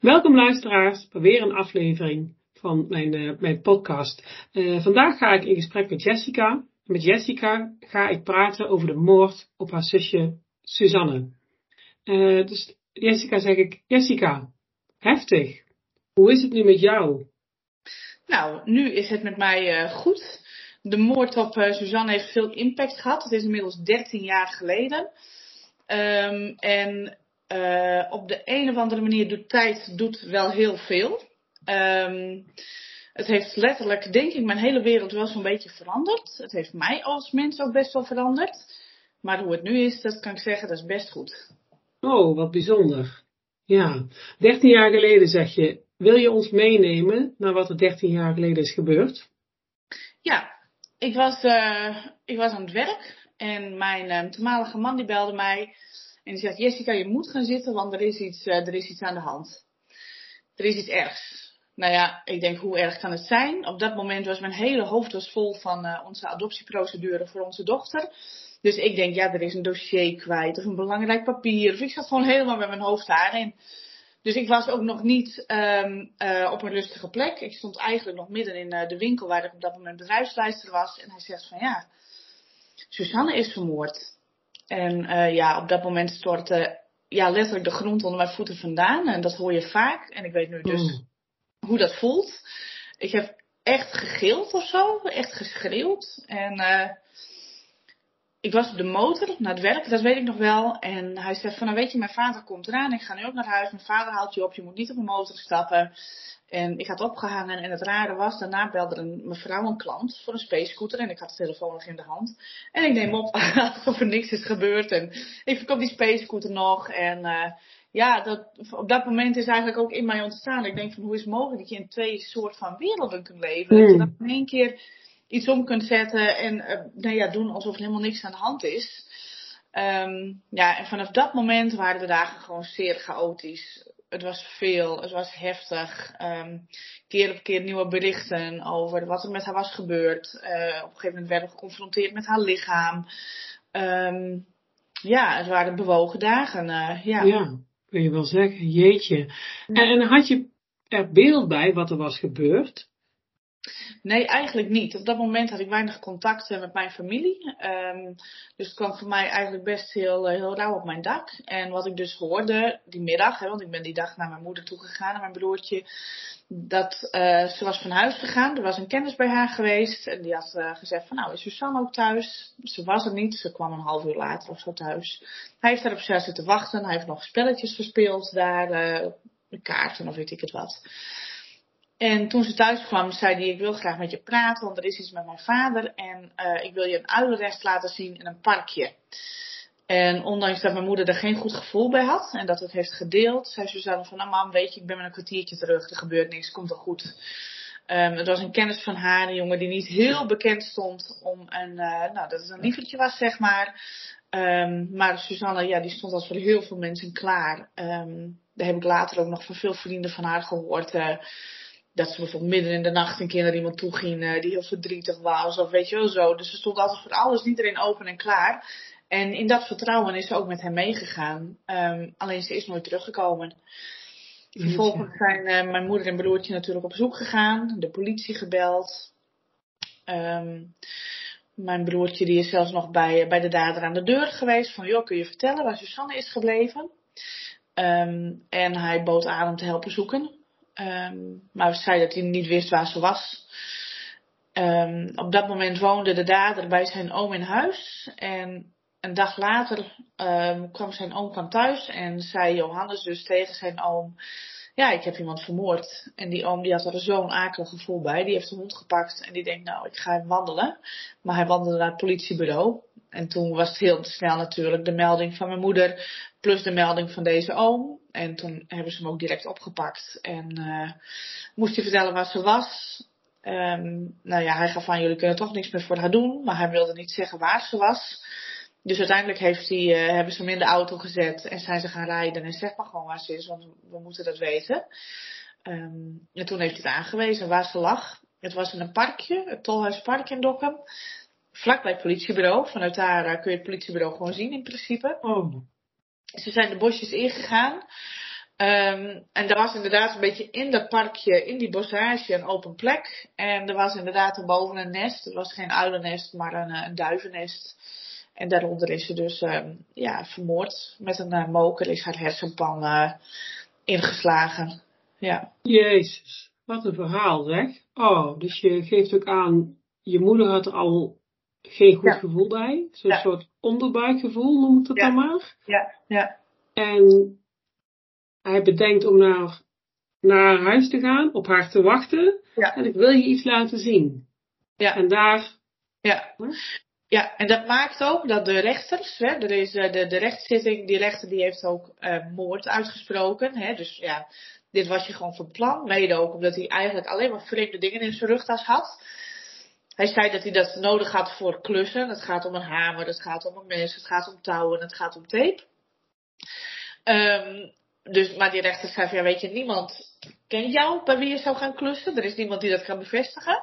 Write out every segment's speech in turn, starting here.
Welkom luisteraars bij weer een aflevering van mijn, uh, mijn podcast. Uh, vandaag ga ik in gesprek met Jessica. Met Jessica ga ik praten over de moord op haar zusje Suzanne. Uh, dus Jessica zeg ik, Jessica, heftig. Hoe is het nu met jou? Nou, nu is het met mij goed. De moord op Suzanne heeft veel impact gehad. Het is inmiddels 13 jaar geleden. Um, en uh, op de een of andere manier doet tijd doet wel heel veel. Um, het heeft letterlijk, denk ik, mijn hele wereld wel zo'n beetje veranderd. Het heeft mij als mens ook best wel veranderd. Maar hoe het nu is, dat kan ik zeggen, dat is best goed. Oh, wat bijzonder. Ja, 13 jaar geleden zeg je, wil je ons meenemen naar wat er 13 jaar geleden is gebeurd? Ja, ik was, uh, ik was aan het werk en mijn uh, toenmalige man die belde mij en die zegt, Jessica, je moet gaan zitten, want er is iets, uh, er is iets aan de hand. Er is iets ergs. Nou ja, ik denk, hoe erg kan het zijn? Op dat moment was mijn hele hoofd vol van uh, onze adoptieprocedure voor onze dochter. Dus ik denk, ja, er is een dossier kwijt of een belangrijk papier. Of ik zat gewoon helemaal met mijn hoofd daarin. Dus ik was ook nog niet um, uh, op een rustige plek. Ik stond eigenlijk nog midden in de winkel waar ik op dat moment bedrijfsleider was. En hij zegt van ja, Susanne is vermoord. En uh, ja, op dat moment stortte ja, letterlijk de grond onder mijn voeten vandaan. En dat hoor je vaak. En ik weet nu dus mm. hoe dat voelt. Ik heb echt gegild of zo. Echt geschreeuwd. En uh, ik was op de motor naar het werk, dat weet ik nog wel. En hij zegt van, nou weet je, mijn vader komt eraan. Ik ga nu ook naar huis. Mijn vader haalt je op. Je moet niet op een motor stappen. En ik had opgehangen en het rare was, daarna belde een mevrouw een klant voor een space scooter en ik had de telefoon nog in de hand. En ik neem op alsof er niks is gebeurd en ik verkoop die space scooter nog en uh, ja, dat, op dat moment is eigenlijk ook in mij ontstaan. Ik denk van hoe is het mogelijk dat je in twee soort van werelden kunt leven? Mm. Dat je dan in één keer iets om kunt zetten en uh, nou ja, doen alsof er helemaal niks aan de hand is. Um, ja, en vanaf dat moment waren de dagen gewoon zeer chaotisch het was veel, het was heftig. Um, keer op keer nieuwe berichten over wat er met haar was gebeurd. Uh, op een gegeven moment werden we geconfronteerd met haar lichaam. Um, ja, het waren bewogen dagen. Uh, ja. ja, kun je wel zeggen. Jeetje. En, en had je er beeld bij wat er was gebeurd? Nee, eigenlijk niet. Op dat moment had ik weinig contact met mijn familie. Um, dus het kwam voor mij eigenlijk best heel, eh, heel rauw op mijn dak. En wat ik dus hoorde die middag, hè, want ik ben die dag naar mijn moeder toe gegaan, mijn broertje, dat uh, ze was van huis gegaan. Er was een kennis bij haar geweest. En die had uh, gezegd van nou is Suzanne ook thuis? Ze was er niet. Ze kwam een half uur later of zo thuis. Hij heeft daar op zich zitten wachten. Hij heeft nog spelletjes gespeeld daar. Kaarten of weet ik het wat. En toen ze thuis kwam, zei hij: Ik wil graag met je praten, want er is iets met mijn vader. En uh, ik wil je een uilenrest laten zien in een parkje. En ondanks dat mijn moeder er geen goed gevoel bij had en dat het heeft gedeeld, zei Suzanne van, nou mam, weet je, ik ben met een kwartiertje terug, er gebeurt niks, komt wel goed. Um, het was een kennis van haar, een jongen die niet heel bekend stond om een, uh, nou, dat het een lievertje was, zeg maar. Um, maar Suzanne, ja, die stond als voor heel veel mensen klaar. Um, daar heb ik later ook nog van veel vrienden van haar gehoord. Uh, dat ze bijvoorbeeld midden in de nacht een keer naar iemand toe ging uh, die heel verdrietig was of weet je wel zo. Dus ze stond altijd voor alles iedereen open en klaar. En in dat vertrouwen is ze ook met hem meegegaan. Um, alleen ze is nooit teruggekomen. Vervolgens zijn uh, mijn moeder en broertje natuurlijk op zoek gegaan, de politie gebeld. Um, mijn broertje die is zelfs nog bij, bij de dader aan de deur geweest. Van joh, kun je vertellen waar Susanne is gebleven? Um, en hij bood aan om te helpen zoeken. Um, maar zei dat hij niet wist waar ze was. Um, op dat moment woonde de dader bij zijn oom in huis. En een dag later um, kwam zijn oom van thuis en zei Johannes dus tegen zijn oom: Ja, ik heb iemand vermoord. En die oom die had er zo'n akelig gevoel bij. Die heeft de hond gepakt en die denkt: Nou, ik ga hem wandelen. Maar hij wandelde naar het politiebureau. en toen was het heel snel natuurlijk de melding van mijn moeder plus de melding van deze oom. En toen hebben ze hem ook direct opgepakt. En uh, moest hij vertellen waar ze was. Um, nou ja, hij gaf van jullie kunnen toch niks meer voor haar doen. Maar hij wilde niet zeggen waar ze was. Dus uiteindelijk heeft hij, uh, hebben ze hem in de auto gezet en zijn ze gaan rijden. En zeg maar gewoon waar ze is, want we moeten dat weten. Um, en toen heeft hij het aangewezen waar ze lag. Het was in een parkje, het Tolhuispark in Dokkum. Vlakbij het politiebureau. Vanuit daar uh, kun je het politiebureau gewoon zien in principe. Oh. Ze zijn de bosjes ingegaan. Um, en er was inderdaad een beetje in dat parkje, in die bosage, een open plek. En er was inderdaad erboven een nest. Het was geen uilennest, maar een, een duivennest. En daaronder is ze dus um, ja, vermoord. Met een uh, moker is haar hersenpan uh, ingeslagen. Ja. Jezus, wat een verhaal zeg. Oh, dus je geeft ook aan, je moeder had al geen goed ja. gevoel bij. Zo'n ja. soort onderbuikgevoel noem ik het dan maar. Ja, ja. En hij bedenkt om naar, naar huis te gaan, op haar te wachten. Ja. En ik wil je iets laten zien. Ja. En daar. Ja. Ja, en dat maakt ook dat de rechters, hè, er is de, de rechtszitting, die rechter die heeft ook uh, moord uitgesproken. Hè, dus ja, dit was je gewoon van plan. Mede ook omdat hij eigenlijk alleen maar vreemde dingen in zijn rugtas had. Hij zei dat hij dat nodig had voor klussen. Het gaat om een hamer, het gaat om een mes, het gaat om touwen, het gaat om tape. Um, dus, maar die rechter zei ja weet je, niemand kent jou bij wie je zou gaan klussen. Er is niemand die dat kan bevestigen.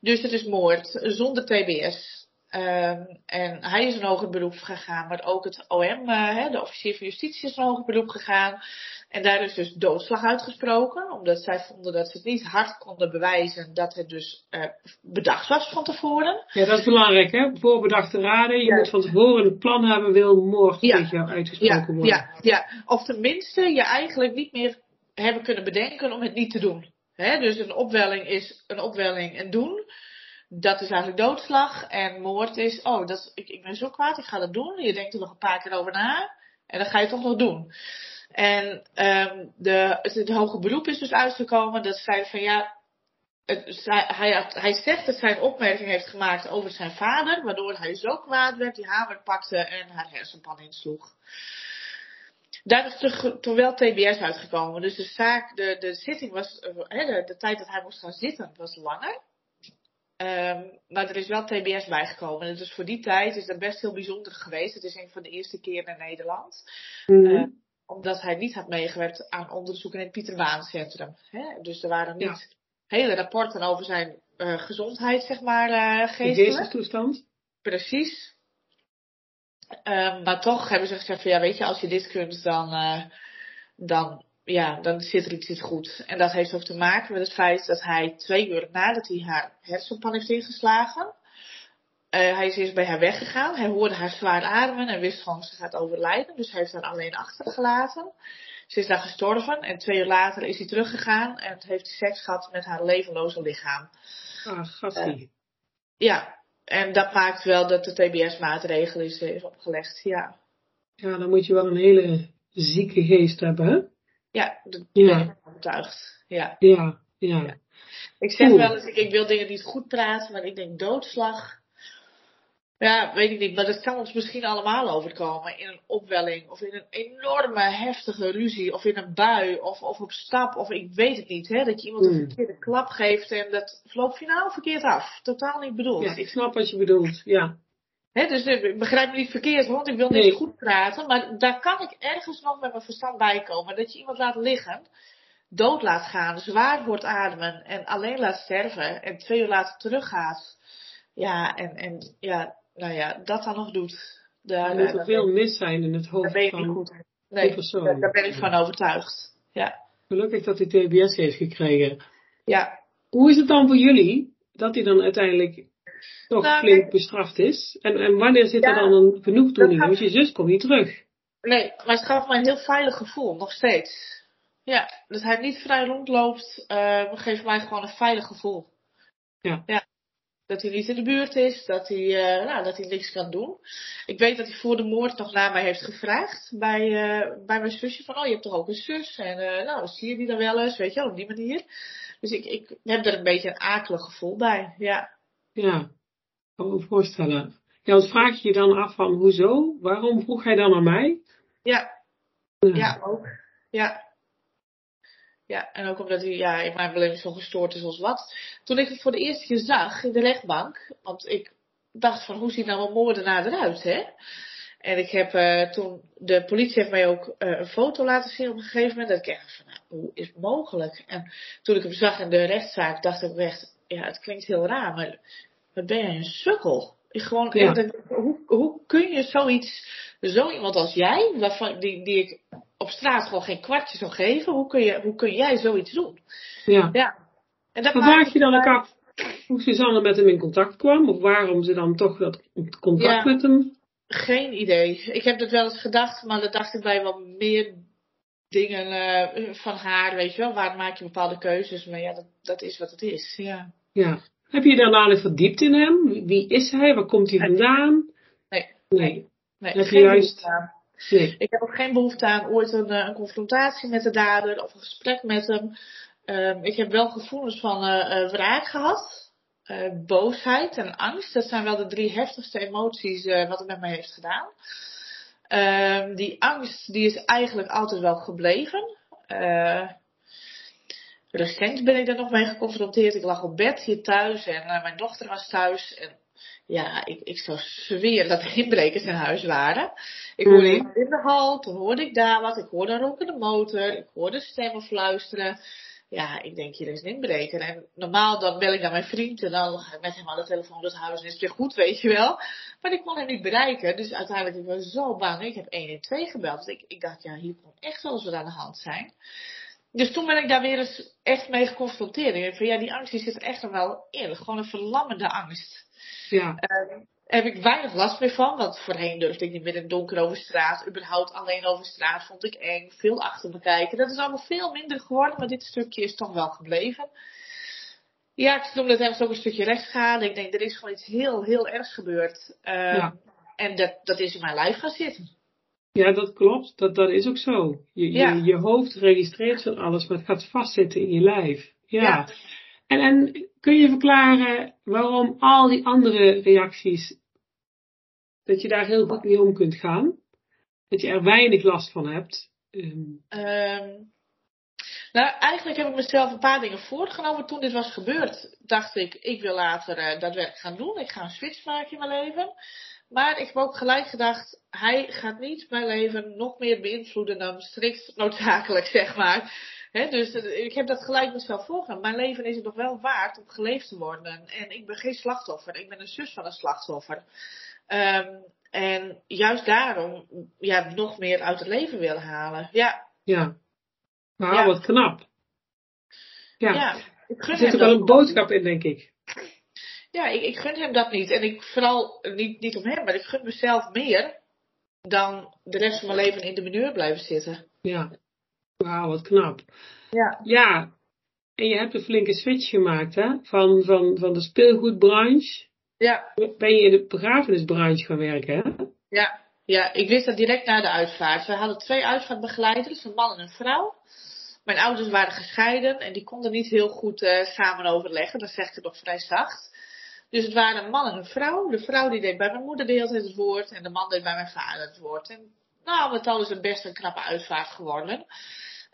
Dus het is moord, zonder TBS. Um, en hij is een hoger beroep gegaan, maar ook het OM, uh, de officier van justitie is een hoger beroep gegaan. En daar is dus doodslag uitgesproken, omdat zij vonden dat ze het niet hard konden bewijzen dat het dus uh, bedacht was van tevoren. Ja, dat is belangrijk, hè? Voorbedachte raden. Je ja. moet van tevoren een plan hebben, wil moord ja. tegen jou uitgesproken ja. worden. Ja, ja, of tenminste je eigenlijk niet meer hebben kunnen bedenken om het niet te doen. Hè? Dus een opwelling is een opwelling en doen. Dat is eigenlijk doodslag. En moord is, oh, dat, ik, ik ben zo kwaad, ik ga dat doen. Je denkt er nog een paar keer over na. En dan ga je het toch nog doen. En um, de, het, het hoge beroep is dus uitgekomen dat zij van ja, het, hij, had, hij zegt dat zij een opmerking heeft gemaakt over zijn vader, waardoor hij zo kwaad werd, die hamer pakte en haar hersenpan insloeg. Daar is toen wel TBS uitgekomen. Dus de zaak, de, de zitting was, hè, de, de tijd dat hij moest gaan zitten was langer. Um, maar er is wel TBS bijgekomen. En dus voor die tijd is dat best heel bijzonder geweest. Het is een van de eerste keren in Nederland. Mhm. Uh, omdat hij niet had meegewerkt aan onderzoek in het Pieter. Hè? Dus er waren niet Ja. hele rapporten over zijn uh, gezondheid, zeg maar, uh, De geestelijk. geestestoestand. Precies. Um, maar toch hebben ze gezegd van ja, weet je, als je dit kunt, dan, uh, dan, ja, dan zit er iets niet goed. En dat heeft ook te maken met het feit dat hij twee uur nadat hij haar hersenpan heeft ingeslagen, uh, hij is eerst bij haar weggegaan. Hij hoorde haar zwaar ademen en wist gewoon ze gaat overlijden. Dus hij heeft haar alleen achtergelaten. Ze is daar gestorven en twee uur later is hij teruggegaan en heeft seks gehad met haar levenloze lichaam. Ah, gastie. Uh, ja, en dat maakt wel dat de TBS-maatregel is, is opgelegd, ja. Ja, dan moet je wel een hele zieke geest hebben, hè? Ja, dat Ja. ben ik overtuigd. Ja. Ja, ja. Ja. Ik zeg Oeh. wel eens, ik, ik wil dingen niet goed praten, maar ik denk doodslag. Ja, weet ik niet, maar dat kan ons misschien allemaal overkomen. In een opwelling, of in een enorme heftige ruzie, of in een bui, of, of op stap, of ik weet het niet. Hè? Dat je iemand een Hmm. verkeerde klap geeft en dat loopt finaal verkeerd af. Totaal niet bedoeld. Ja, ik snap wat je bedoelt. Ja. Hè, dus eh, begrijp me niet verkeerd, want ik wil niet Nee. goed praten, maar daar kan ik ergens nog met mijn verstand bij komen. Dat je iemand laat liggen, dood laat gaan, zwaar wordt ademen en alleen laat sterven en twee uur later teruggaat. Ja, en, en ja, nou ja, dat dan nog doet. Daar, Er moet er veel mis zijn in het hoofd ik van goed in. die Nee, persoon. daar, daar ben ik van overtuigd. Ja, Gelukkig dat hij TBS heeft gekregen. ja. Hoe is het dan voor jullie dat hij dan uiteindelijk toch Nou, flink bestraft is? En, en wanneer zit er dan een genoegdoening? Want je zus komt niet terug. Nee, maar het gaf mij een heel veilig gevoel, nog steeds. Ja, dat hij niet vrij rondloopt, uh, geeft mij gewoon een veilig gevoel. Ja. ja. Dat hij niet in de buurt is, dat hij, uh, nou, dat hij niks kan doen. Ik weet dat hij voor de moord nog naar mij heeft gevraagd bij, uh, bij mijn zusje. Van, oh, je hebt toch ook een zus? En uh, nou, zie je die dan wel eens, weet je wel, op die manier. Dus ik, ik heb er een beetje een akelig gevoel bij, ja. Ja, kan me voorstellen. Ja, want vraag je je dan af van hoezo? Waarom vroeg hij dan naar mij? Ja. Ja, ook. Ja. Ja, en ook omdat hij ja, in mijn beleving zo gestoord is als wat. Toen ik het voor de eerste keer zag in de rechtbank, want ik dacht van hoe ziet nou een moordenaar eruit, hè? En ik heb uh, toen, de politie heeft mij ook uh, een foto laten zien op een gegeven moment. Dat ik echt van, nou, hoe is het mogelijk? En toen ik hem zag in de rechtszaak, dacht ik echt, ja, het klinkt heel raar, maar wat ben jij een sukkel? Ik gewoon, ja. hoe, hoe kun je zoiets, zo iemand als jij, waarvan, die, die ik op straat gewoon geen kwartje zou geven, hoe kun, je, hoe kun jij zoiets doen? Ja. ja. En dat vraag je dan ook af hoe Suzanne met hem in contact kwam, of waarom ze dan toch dat contact met hem geen idee. Ik heb dat wel eens gedacht, maar dat dacht ik bij wel meer dingen uh, van haar, weet je wel. Waar maak je bepaalde keuzes? Maar ja, dat, dat is wat het is, ja. Ja. Heb je daarna nog verdiept in hem? Wie is hij? Waar komt hij vandaan? Nee. Nee. nee. Heb je juist... Ik heb ook geen behoefte aan ooit een, eh, een, confrontatie met de dader of een gesprek met hem. Um, ik heb wel gevoelens van uh, wraak gehad. Boosheid en angst. Dat zijn wel de drie heftigste emoties wat het met mij heeft gedaan. Uh, die angst die is eigenlijk altijd wel gebleven. Recent ben ik daar nog mee geconfronteerd. Ik lag op bed hier thuis en mijn dochter was thuis. En ja, ik, ik zou zweren dat er inbrekers in huis waren. Ik hoorde mm. iemand in de hal, toen hoorde ik daar wat. Ik hoorde een ronkende motor, ik hoorde stemmen fluisteren ja, ik denk hier is een inbreker. En normaal dan bel ik naar mijn vriend en dan ga ik met hem aan de telefoon het huis en is het weer goed, weet je wel. Maar ik kon hem niet bereiken. Dus uiteindelijk ik zo bang. Ik heb 112 gebeld. Dus ik, ik dacht, ja, hier kon echt wel eens wat aan de hand zijn. Dus toen ben ik daar weer eens echt mee geconfronteerd. Ik van, ja, die angst die zit er echt nog wel in. Gewoon een verlammende angst. Ja. Uh, heb ik weinig last meer van. Want voorheen durfde ik niet meer in het donker over straat. Überhaupt alleen over straat vond ik eng. Veel achter me kijken. Dat is allemaal veel minder geworden. Maar dit stukje is toch wel gebleven. Ja, ik noem dat ergens ook een stukje rechtsschade. Ik denk, er is gewoon iets heel, heel ergs gebeurd. Ja. En dat, dat is in mijn lijf gaan zitten. Ja, dat klopt. Dat, dat is ook zo. Je, ja. je, je hoofd registreert van alles, maar het gaat vastzitten in je lijf. Ja. ja. En, en kun je verklaren waarom al die andere reacties dat je daar heel goed mee om kunt gaan. Dat je er weinig last van hebt. Um. Um, nou, eigenlijk heb ik mezelf een paar dingen voorgenomen. Toen dit was gebeurd, dacht ik, ik wil later uh, dat werk gaan doen. Ik ga een switch maken in mijn leven. Maar ik heb ook gelijk gedacht, hij gaat niet mijn leven nog meer beïnvloeden dan strikt noodzakelijk, zeg maar. He, dus eh, ik heb dat gelijk mezelf voorgenomen. Mijn leven is het nog wel waard om geleefd te worden. En ik ben geen slachtoffer. Ik ben een zus van een slachtoffer. Um, en juist daarom ja, nog meer uit het leven willen halen. Ja. Ja. Nou, ja. wat knap. Ja. ja er zit er wel een boodschap in, denk ik. Ja, ik, ik gun hem dat niet. En ik vooral niet, niet om hem, maar ik gun mezelf meer dan de rest van mijn leven in de mineur blijven zitten. Ja. Wauw, wat knap. Ja. Ja. En je hebt een flinke switch gemaakt, hè? Van, van, van de speelgoedbranche ja. Ben je in de begrafenisbranche gaan werken, hè? Ja, ja, ik wist dat direct na de uitvaart. We hadden twee uitvaartbegeleiders, een man en een vrouw. Mijn ouders waren gescheiden en die konden niet heel goed uh, samen overleggen. Dat zegt ik nog vrij zacht. Dus het waren een man en een vrouw. De vrouw die deed bij mijn moeder de hele tijd het woord en de man deed bij mijn vader het woord. En nou, met al is het best een knappe uitvaart geworden.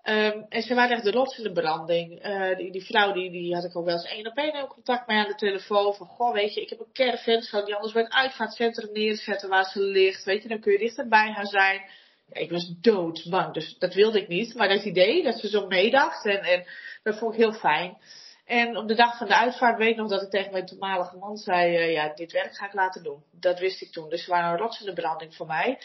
Um, en ze waren echt de rots in de branding. Uh, die, die vrouw die, die had ik ook wel eens één op één contact mee aan de telefoon. Van goh, weet je, ik heb een caravan. Zou die anders bij uitvaartcentrum neerzetten waar ze ligt. Weet je, dan kun je dichter bij haar zijn. Ja, ik was doodsbang, dus dat wilde ik niet. Maar dat idee, dat ze zo meedacht. En, en dat vond ik heel fijn. En op de dag van de uitvaart weet ik nog dat ik tegen mijn toenmalige man zei, uh, ja, dit werk ga ik laten doen. Dat wist ik toen. Dus ze waren een rots in de branding voor mij.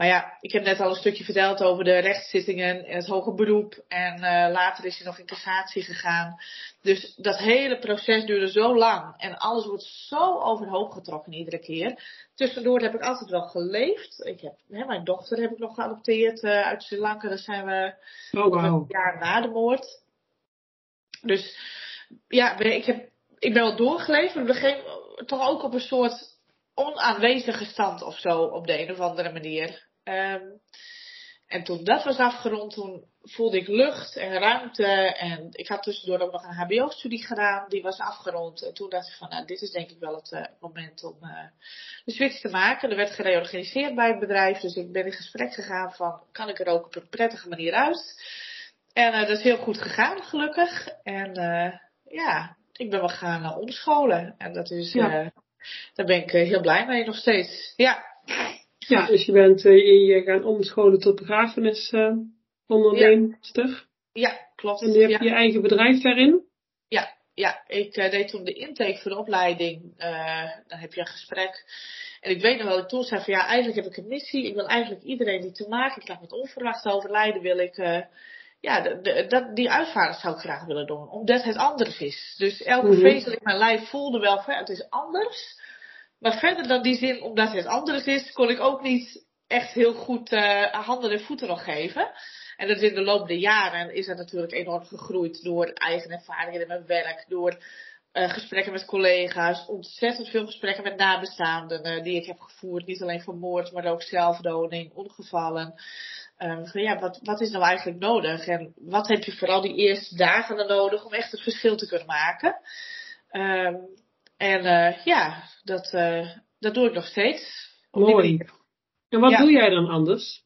Maar ja, ik heb net al een stukje verteld over de rechtszittingen en het hoge beroep. En uh, later is hij nog in cassatie gegaan. Dus dat hele proces duurde zo lang. En alles wordt zo overhoop getrokken iedere keer. Tussendoor heb ik altijd wel geleefd. Ik heb, hè, mijn dochter heb ik nog geadopteerd uh, uit Sri Lanka. Daar zijn we oh, wow. een jaar na de moord. Dus ja, ik, heb, ik ben wel doorgeleefd. Maar begin toch ook op een soort onaanwezige stand of zo op de een of andere manier. Um, En toen dat was afgerond, toen voelde ik lucht en ruimte. En ik had tussendoor ook nog een HBO-studie gedaan, die was afgerond. En toen dacht ik van, nou, dit is denk ik wel het uh, moment om uh, de switch te maken. Er werd gereorganiseerd bij het bedrijf, dus ik ben in gesprek gegaan van, kan ik er ook op een prettige manier uit? En uh, dat is heel goed gegaan, gelukkig. En ja, ik ben wel gaan omscholen. En dat is, ja. daar ben ik heel blij mee nog steeds. Ja. Ja, dus je bent uh, je gaan omscholen tot begrafenis uh, onderneemster. Ja. ja. klopt. En je hebt je eigen bedrijf daarin? Ja, ja. ik uh, deed toen de intake voor de opleiding. dan heb je een gesprek. En ik weet nog wel, ik toen zei van ja, eigenlijk heb ik een missie. Ik wil eigenlijk iedereen die te maken krijgt met onverwacht overlijden, wil ik ja, de, de, dat, die uitvaart zou ik graag willen doen. Omdat het anders is. Dus elke mm -hmm. in mijn lijf voelde wel van het is anders. Maar verder dan die zin, omdat het anders is, kon ik ook niet echt heel goed uh, handen en voeten nog geven. En dat is in de loop der jaren is dat natuurlijk enorm gegroeid door eigen ervaringen in mijn werk, door uh, gesprekken met collega's, ontzettend veel gesprekken met nabestaanden uh, die ik heb gevoerd. Niet alleen voor moord, maar ook zelfdoding, ongevallen. Ja, wat, wat is nou eigenlijk nodig? En wat heb je vooral die eerste dagen nodig om echt het verschil te kunnen maken? Um, en uh, ja, dat, uh, dat doe ik nog steeds. Mooi. En wat doe jij dan anders?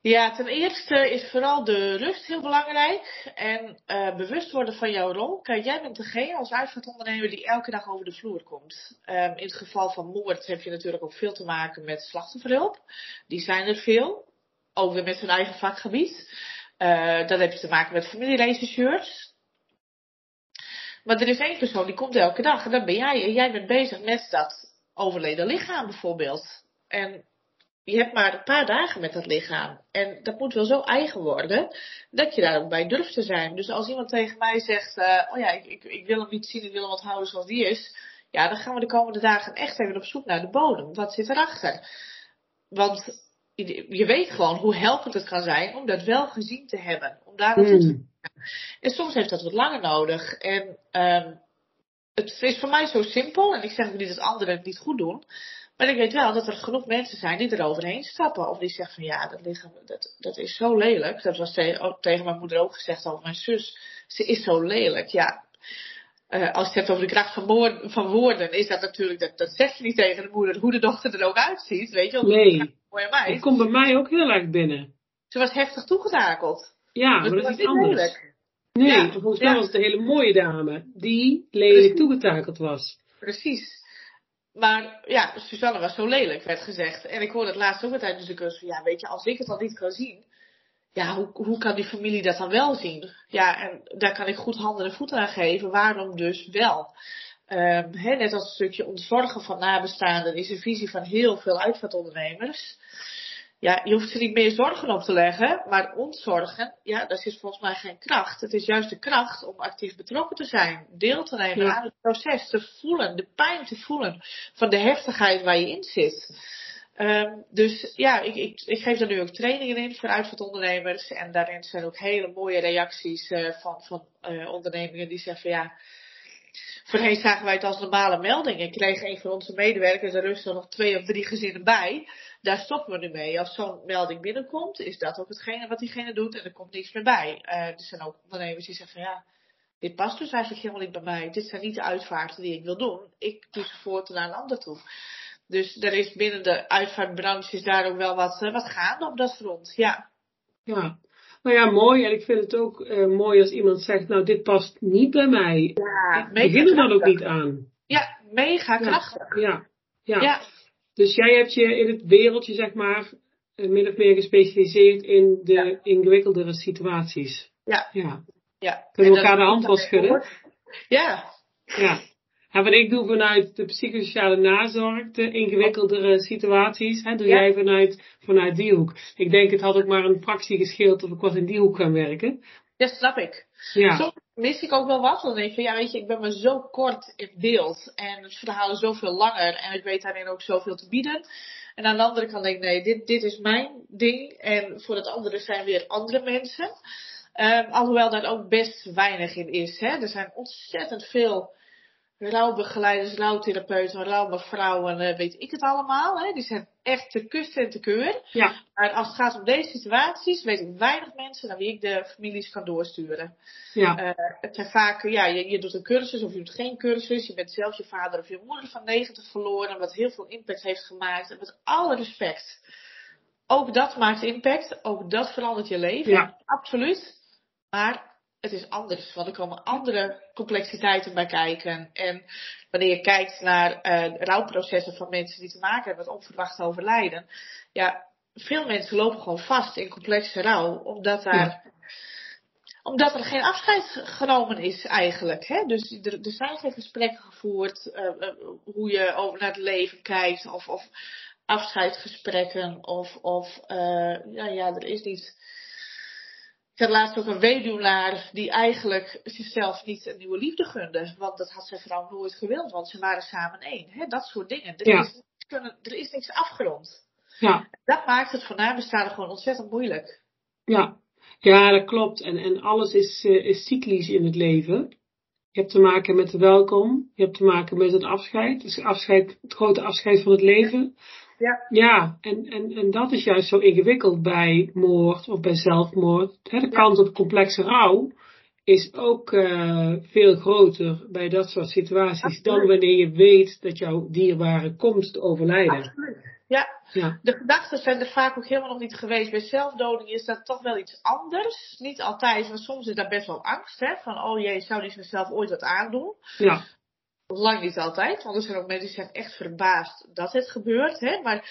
Ja, ten eerste is vooral de rust heel belangrijk. En uh, bewust worden van jouw rol. Kijk, jij bent degene als uitvaartondernemer die elke dag over de vloer komt. Um, in het geval van moord heb je natuurlijk ook veel te maken met slachtofferhulp. Die zijn er veel. Ook weer met hun eigen vakgebied. Uh, dan heb je te maken met familieregisseurs. Maar er is één persoon die komt elke dag en dat ben jij. En jij bent bezig met dat overleden lichaam bijvoorbeeld. En je hebt maar een paar dagen met dat lichaam. En dat moet wel zo eigen worden dat je daar ook bij durft te zijn. Dus als iemand tegen mij zegt: uh, Oh ja, ik, ik, ik, wil hem niet zien, ik wil hem wat houden zoals die is. Ja, dan gaan we de komende dagen echt even op zoek naar de bodem. Wat zit erachter? Want je weet gewoon hoe helpend het kan zijn om dat wel gezien te hebben. Hmm. En soms heeft dat wat langer nodig. En um, het is voor mij zo simpel. En ik zeg ook niet dat anderen het niet goed doen. Maar ik weet wel dat er genoeg mensen zijn die er overheen stappen. Of die zeggen van ja, dat lichaam, dat, dat is zo lelijk. Dat was tegen, tegen mijn moeder ook gezegd over mijn zus. Ze is zo lelijk. Ja, uh, als je het hebt over de kracht van, woorden, van woorden, is dat natuurlijk, dat, dat zeg je niet tegen de moeder, hoe de dochter er ook uitziet, weet je wel. Nee, het komt bij mij ook heel erg binnen. Ze was heftig toegetakeld. Ja, maar dat is iets anders. Nee, ja. volgens mij was het een hele mooie dame, die lelijk toegetakeld was. Precies. Maar ja, Suzanne was zo lelijk, werd gezegd. En ik hoorde het laatst ook tijdens de cursus van, ja, weet je, als ik het al niet kan zien, ja, hoe, hoe kan die familie dat dan wel zien? Ja, en daar kan ik goed handen en voeten aan geven. Waarom dus wel? Um, net als een stukje ontzorgen van nabestaanden is een visie van heel veel uitvaartondernemers. Ja, je hoeft ze niet meer zorgen op te leggen, maar ontzorgen, ja, dat is volgens mij geen kracht. Het is juist de kracht om actief betrokken te zijn, deel te nemen aan het proces, te voelen, de pijn te voelen van de heftigheid waar je in zit. Um, dus ja, ik, ik, ik, geef daar nu ook trainingen in voor uitvaartondernemers. En daarin zijn ook hele mooie reacties uh, van, van uh, ondernemingen die zeggen ja, voorheen zagen wij het als normale melding. Ik kreeg een van onze medewerkers er rustig nog twee of drie gezinnen bij. Daar stoppen we nu mee. Als zo'n melding binnenkomt, is dat ook hetgene wat diegene doet en er komt niks meer bij. Uh, er zijn ook ondernemers die zeggen ja, dit past dus eigenlijk helemaal niet bij mij. Dit zijn niet de uitvaarten die ik wil doen. Ik doe ze voort naar een ander toe. Dus er is binnen de uitvaartbranche daar ook wel wat, uh, wat gaande op dat front. Ja. Ja. Nou ja, mooi. En ik vind het ook uh, mooi als iemand zegt, nou dit past niet bij mij. Ja, ik begin er dan ook niet aan. Ja, mega krachtig. Ja. Ja. ja. Dus jij hebt je in het wereldje, zeg maar, uh, min of meer gespecialiseerd in de ja. ingewikkeldere situaties. Ja. ja. ja. Kunnen we elkaar de hand wel schudden? Ja. Ja. En wat ik doe vanuit de psychosociale nazorg, de ingewikkeldere situaties, hè, doe jij vanuit, vanuit die hoek. Ik denk het had ook maar een fractie gescheeld of ik was in die hoek gaan werken. Ja, snap ik. Ja. Soms mis ik ook wel wat. Dan denk ik van, ja weet je, ik ben maar zo kort in beeld. En het verhaal is zoveel langer. En ik weet daarin ook zoveel te bieden. En aan de andere kant denk ik, nee, dit, dit is mijn ding. En voor het andere zijn weer andere mensen. Um, alhoewel daar ook best weinig in is. Hè. Er zijn ontzettend veel rouwbegeleiders, rouwtherapeuten, rouwmevrouwen, uh, weet ik het allemaal. Hè? Die zijn echt te kust en te keur. Ja. Maar als het gaat om deze situaties, weet ik weinig mensen naar wie ik de families kan doorsturen. Ja. Uh, het zijn vaak, ja, je, je, doet een cursus of je doet geen cursus. Je bent zelf je vader of je moeder van 90 verloren, wat heel veel impact heeft gemaakt. En met alle respect. Ook dat maakt impact, ook dat verandert je leven. Ja. Absoluut. Maar het is anders, want er komen andere complexiteiten bij kijken. En wanneer je kijkt naar uh, rouwprocessen van mensen die te maken hebben met onverwacht overlijden, ja, veel mensen lopen gewoon vast in complexe rouw, omdat daar. Ja. Omdat er geen afscheid genomen is eigenlijk. Hè? Dus er, er zijn geen gesprekken gevoerd uh, uh, hoe je over naar het leven kijkt. Of, of afscheidsgesprekken. Of, of ja, ja, er is niet ik had laatst ook een weduwnaar die eigenlijk zichzelf niet een nieuwe liefde gunde. Want dat had zijn vrouw nooit gewild, want ze waren samen één. Dat soort dingen. Er, Ja. is, kunnen, er is niks afgerond. Ja. Dat maakt het voor nabestaanden gewoon ontzettend moeilijk. Ja, ja dat klopt. En, en alles is, uh, is cyclisch in het leven. Je hebt te maken met de welkom. Je hebt te maken met het afscheid. Dus afscheid, het grote afscheid van het leven. Ja. Ja, en, en, en dat is juist zo ingewikkeld bij moord of bij zelfmoord. Hè, de kans op complexe rouw is ook uh, veel groter bij dat soort situaties Absoluut. dan wanneer je weet dat jouw dierbare komt te overlijden. Absoluut. Ja. Ja. De gedachten zijn er vaak ook helemaal nog niet geweest. Bij zelfdoding is dat toch wel iets anders. Niet altijd, maar soms is daar best wel angst. Hè? Van, oh jee, zou die zichzelf ooit wat aandoen? Ja. Lang niet altijd, want er zijn ook mensen die zijn echt verbaasd dat het gebeurt. Hè? Maar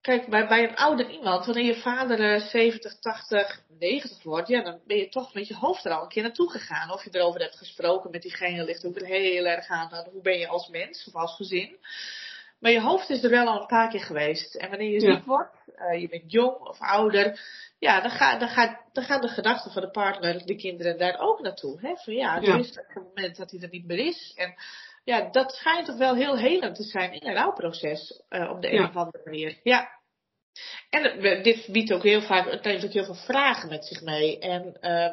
kijk, bij, bij een ouder iemand, wanneer je vader uh, 70, 80, 90 wordt, ja, dan ben je toch met je hoofd er al een keer naartoe gegaan. Of je erover hebt gesproken met diegene, ligt ook heel erg aan hoe ben je als mens of als gezin? Maar je hoofd is er wel al een paar keer geweest. En wanneer je Ja. ziek wordt, uh, je bent jong of ouder, ja, dan, ga, dan, dan gaan de gedachten van de partner, de kinderen daar ook naartoe. Hè? Van ja, er Ja. is het moment dat hij er niet meer is. En ja, dat schijnt toch wel heel helend te zijn in een rouwproces, uh, op de Ja. een of andere manier. Ja. En uh, dit biedt ook heel vaak, het neemt ook heel veel vragen met zich mee. En uh,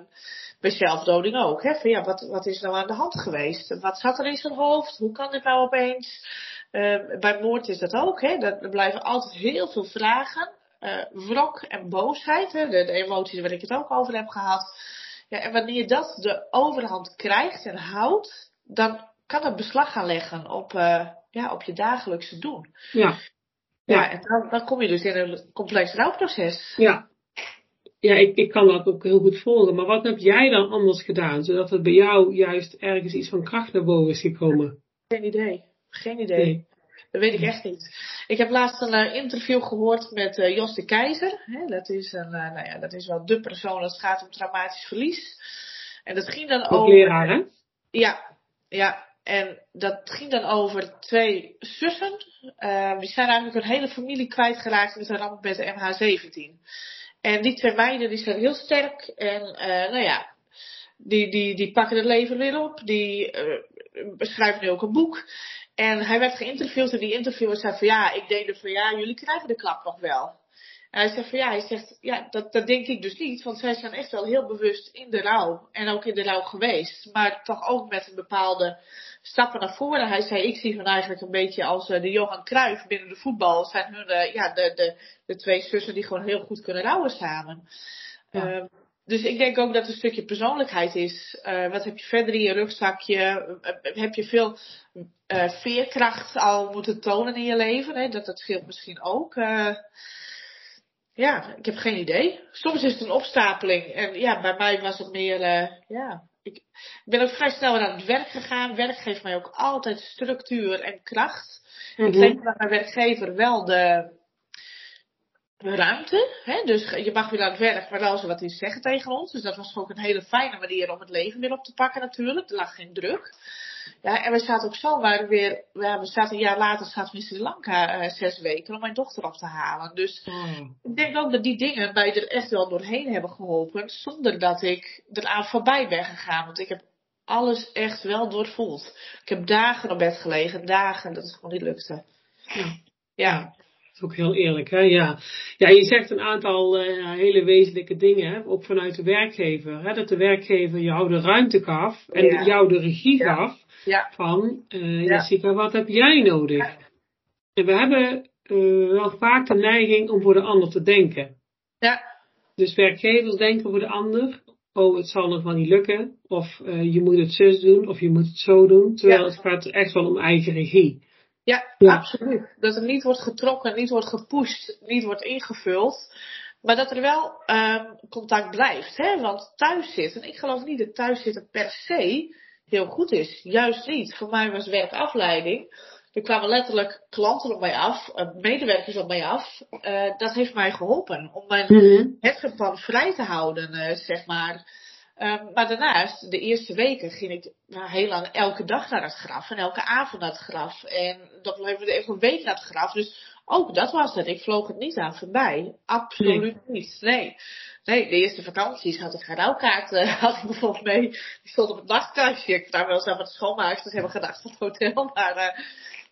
bij zelfdoding ook. Hè? Van ja, wat, wat is nou aan de hand geweest? Wat zat er in zijn hoofd? Hoe kan dit nou opeens? Uh, bij moord is dat ook. Hè? Dat, er blijven altijd heel veel vragen. Uh, wrok en boosheid. Hè? De, de emoties waar ik het ook over heb gehad. Ja, en wanneer dat de overhand krijgt en houdt, dan kan het beslag gaan leggen op, uh, ja, op je dagelijkse doen. Ja. Ja, Ja. en dan, dan kom je dus in een complex rouwproces. Ja. Ja, ik, ik kan dat ook heel goed volgen. Maar wat heb jij dan anders gedaan, zodat het bij jou juist ergens iets van kracht naar boven is gekomen? Geen idee. Geen idee. Nee. Dat weet ik echt niet. Ik heb laatst een uh, interview gehoord met uh, Jos de Keizer. Hè, dat, is een, uh, nou ja, dat is wel de persoon als het gaat om traumatisch verlies. En dat ging dan Ook over. leraar, hè? Ja, ja. En dat ging dan over twee zussen. Uh, die zijn eigenlijk een hele familie kwijtgeraakt met een ramp met de MH17. En die twee meiden die zijn heel sterk. En nou ja, die, die, die pakken het leven weer op. Die beschrijven nu ook een boek. En hij werd geïnterviewd en die interviewer zei van ja, ik denk er van ja, jullie krijgen de klap nog wel. En hij zegt van ja, hij zegt, ja dat, dat denk ik dus niet, want zij zijn echt wel heel bewust in de rouw en ook in de rouw geweest. Maar toch ook met een bepaalde stappen naar voren. Hij zei, ik zie hun eigenlijk een beetje als uh, de Johan Cruijff binnen de voetbal. Zijn hun, uh, ja, de, de, de twee zussen die gewoon heel goed kunnen rouwen samen. Ja. Uh, dus ik denk ook dat het een stukje persoonlijkheid is. Uh, wat heb je verder in je rugzakje? Uh, heb je veel uh, veerkracht al moeten tonen in je leven? Hè? Dat, dat scheelt misschien ook. Uh, ja, ik heb geen idee. Soms is het een opstapeling. En ja, bij mij was het meer, uh, ja. Ik, ik ben ook vrij snel aan het werk gegaan. Werk geeft mij ook altijd structuur en kracht. Ik geef aan mijn werkgever wel de, ruimte. Hè? Dus je mag weer aan het werk, maar wel ze wat iets zeggen tegen ons. Dus dat was ook een hele fijne manier om het leven weer op te pakken natuurlijk. Er lag geen druk. Ja, en we zaten ook zomaar weer, ja, we zaten een jaar later zaten we in Sri Lanka uh, zes weken om mijn dochter op te halen. Dus oh. ik denk ook dat die dingen mij er echt wel doorheen hebben geholpen, zonder dat ik eraan voorbij ben gegaan. Want ik heb alles echt wel doorvoeld. Ik heb dagen op bed gelegen, dagen dat het gewoon niet lukte. Ja. ja. Is ook heel eerlijk, hè? Ja. ja, je zegt een aantal uh, hele wezenlijke dingen, hè? ook vanuit de werkgever. Hè? Dat de werkgever jou de ruimte gaf en ja. jou de regie Ja. gaf Ja. van, uh, Ja. Jessica, wat heb jij nodig? En we hebben uh, wel vaak de neiging om voor de ander te denken. Ja. Dus werkgevers denken voor de ander, oh, het zal nog wel niet lukken, of je moet het zus doen, of je moet het zo doen, terwijl het gaat echt wel om eigen regie. Ja, Ja. absoluut. Dat er niet wordt getrokken, niet wordt gepusht, niet wordt ingevuld. Maar dat er wel ehm, contact blijft. Hè? Want thuiszitten, ik geloof niet dat thuiszitten per se heel goed is. Juist niet. Voor mij was werkafleiding. Er kwamen letterlijk klanten op mij af, eh, medewerkers op mij af. Eh, dat heeft mij geholpen om mijn Mm-hmm. hersenpan vrij te houden, eh, zeg maar. Um, maar daarnaast, de eerste weken ging ik nou, heel lang elke dag naar het graf en elke avond naar het graf. En dat bleef even een week naar het graf. Dus ook dat was het. Ik vloog het niet aan voorbij. Absoluut Nee. niet. Nee. Nee, de eerste vakanties had ik geen rouwkaart, uh, had ik bijvoorbeeld mee. Die stond op het nachtkastje. Ik vraag wel eens aan wat schoonmaaksters hebben gedacht van het hotel. Maar uh,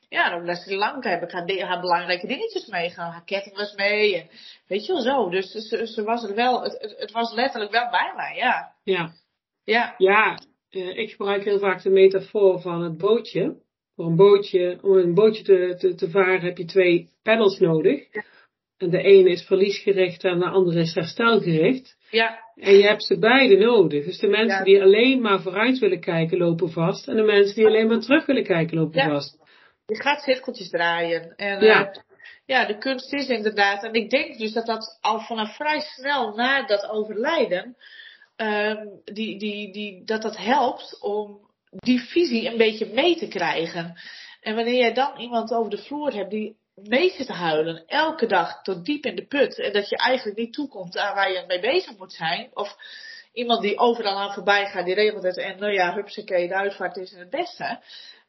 ja, dan naar Sri Lanka heb ik haar, belangrijke dingetjes meegenomen. Haar ketting was mee. En, weet je wel zo. Dus ze, ze was er wel, het, het, was letterlijk wel bij mij, ja. Ja, Ja, ja uh, ik gebruik heel vaak de metafoor van het bootje. Voor een bootje, om een bootje te, te, te varen heb je twee peddels nodig. Ja. En de ene is verliesgericht en de andere is herstelgericht. ja, En je hebt ze beide nodig. Dus de mensen Ja. die alleen maar vooruit willen kijken, lopen vast. En de mensen die alleen maar terug willen kijken, lopen Ja. vast. Je gaat cirkeltjes draaien. En Ja. ja. ja, de kunst is inderdaad, en ik denk dus dat dat al vanaf vrij snel na dat overlijden, ehm, die, die, die, dat dat helpt om die visie een beetje mee te krijgen. En wanneer jij dan iemand over de vloer hebt die mee zit te huilen, elke dag tot diep in de put, en dat je eigenlijk niet toekomt aan waar je mee bezig moet zijn, of iemand die overal aan voorbij gaat, die regelt het en nou ja, hupsakee, de uitvaart is het beste.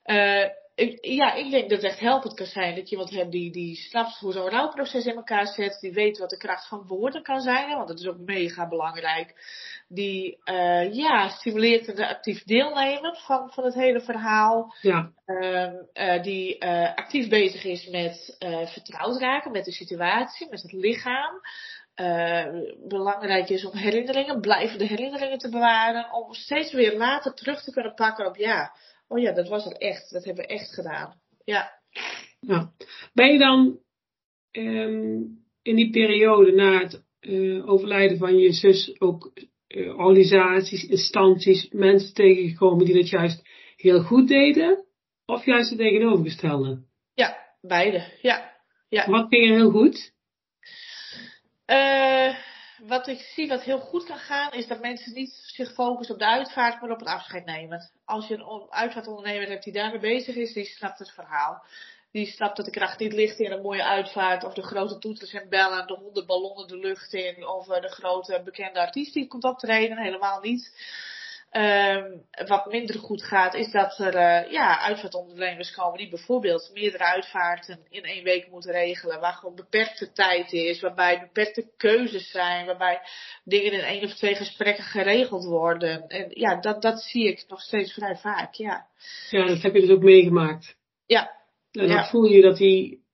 Eh, ik, ja, ik denk dat het echt helpend kan zijn dat je iemand hebt die, die snapt hoe zo'n rouwproces in elkaar zet. Die weet wat de kracht van woorden kan zijn, hè, want dat is ook mega belangrijk. Die uh, ja, stimuleert het actief deelnemen van, van het hele verhaal. Ja, Uh, uh, die uh, actief bezig is met vertrouwd raken met de situatie, met het lichaam. belangrijk is om herinneringen, blijvende herinneringen te bewaren. Om steeds weer later terug te kunnen pakken op ja, oh ja, dat was er echt. Dat hebben we echt gedaan. Ja. ja. Ben je dan um, in die periode na het uh, overlijden van je zus ook uh, organisaties, instanties, mensen tegengekomen die dat juist heel goed deden? Of juist het tegenovergestelde? Ja, beide. Ja. ja. Wat ging er heel goed? Uh, wat ik zie wat heel goed kan gaan, is dat mensen niet zich focussen op de uitvaart, maar op het afscheid nemen. Als je een uitvaartondernemer hebt die daarmee bezig is, die snapt het verhaal. Die snapt dat de kracht niet ligt in een mooie uitvaart, of de grote toeters en bellen, de honderd ballonnen de lucht in, of de grote bekende artiest die komt optreden, helemaal niet. Um, wat minder goed gaat, is dat er uh, ja, uitvaartondernemers komen die bijvoorbeeld meerdere uitvaarten in één week moeten regelen, waar gewoon beperkte tijd is, waarbij beperkte keuzes zijn, waarbij dingen in één of twee gesprekken geregeld worden. En ja, dat, dat zie ik nog steeds vrij vaak, ja. Ja, dat heb je dus ook meegemaakt. Ja. En dan ja. voel je dat die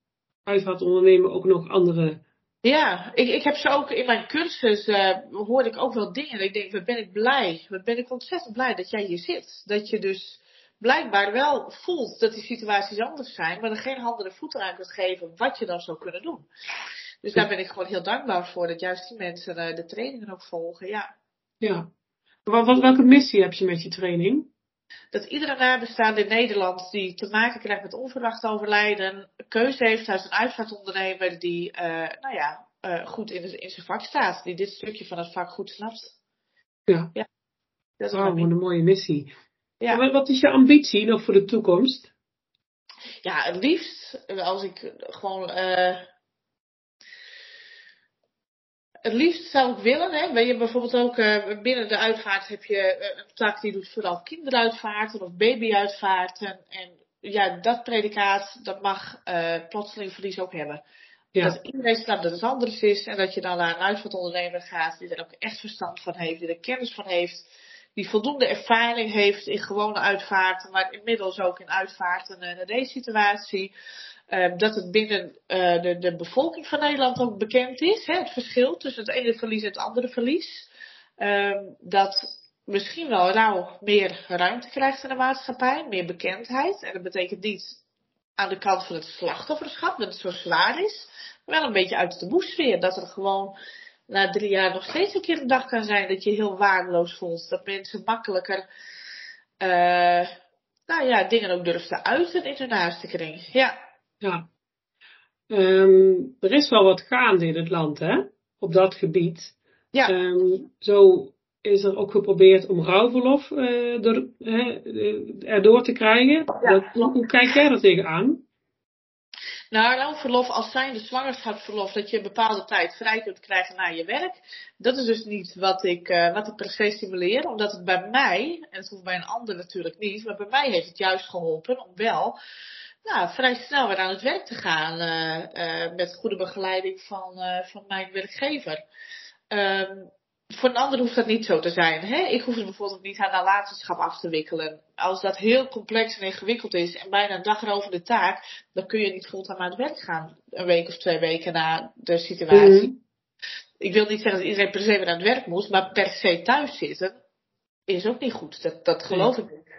uitvaartondernemer ook nog andere ja, ik, ik heb ze ook in mijn cursus, uh, hoorde ik ook wel dingen. Ik denk, wat ben ik blij. Wat ben ik ontzettend blij dat jij hier zit. Dat je dus blijkbaar wel voelt dat die situaties anders zijn, maar er geen handen en voeten aan kunt geven wat je dan zou kunnen doen. Dus daar ben ik gewoon heel dankbaar voor, dat juist die mensen uh, de trainingen ook volgen, ja. Ja. Wat, welke missie heb je met je training? Dat iedere nabestaande in Nederland die te maken krijgt met onverwacht overlijden, keuze heeft uit een uitvaartondernemer die, uh, nou ja, uh, goed in, in zijn vak staat. Die dit stukje van het vak goed snapt. Ja. ja. Dat is wow, een mooie missie. Ja. Maar wat is je ambitie nog voor de toekomst? Ja, het liefst, als ik gewoon, uh, het liefst zou ik willen, hè, ben je bijvoorbeeld ook uh, binnen de uitvaart heb je uh, een tak die doet vooral kinderuitvaarten of babyuitvaarten. En ja, dat predicaat, dat mag uh, plotseling verlies ook hebben. Ja. Dat iedereen snapt dat het anders is en dat je dan naar een uitvaartondernemer gaat die er ook echt verstand van heeft, die er kennis van heeft, die voldoende ervaring heeft in gewone uitvaarten, maar inmiddels ook in uitvaarten en in deze situatie. Ehm, dat het binnen uh, de, de bevolking van Nederland ook bekend is. Hè, het verschil tussen het ene verlies en het andere verlies. Ehm, dat misschien wel rouw meer ruimte krijgt in de maatschappij, meer bekendheid. En dat betekent niet aan de kant van het slachtofferschap, dat het zo zwaar is. Maar wel een beetje uit de boesfeer. Dat er gewoon na drie jaar nog steeds een keer een dag kan zijn dat je heel waardeloos voelt. Dat mensen makkelijker uh, nou ja, dingen ook durven te uiten in hun naaste kring. Ja. Ja. Um, er is wel wat gaande in het land, hè? Op dat gebied. Ja. Um, zo is er ook geprobeerd om rouwverlof uh, door, uh, erdoor te krijgen. Ja. Dat, hoe kijk jij er tegenaan? Nou, rouwverlof als zijnde zwangerschapsverlof, dat je een bepaalde tijd vrij kunt krijgen na je werk. Dat is dus niet wat ik, uh, wat ik per se stimuleer, omdat het bij mij, en het hoeft bij een ander natuurlijk niet, maar bij mij heeft het juist geholpen om wel nou, vrij snel weer aan het werk te gaan uh, uh, met goede begeleiding van, van mijn werkgever. Um, voor een ander hoeft dat niet zo te zijn. Hè? Ik hoef het bijvoorbeeld niet aan nalatenschap af te wikkelen. Als dat heel complex en ingewikkeld is en bijna een dag over de taak, dan kun je niet fulltime aan het werk gaan. Een week of twee weken na de situatie. Mhm. Ik wil niet zeggen dat iedereen per se weer aan het werk moet, maar per se thuis zitten is ook niet goed. Dat, dat geloof ik niet.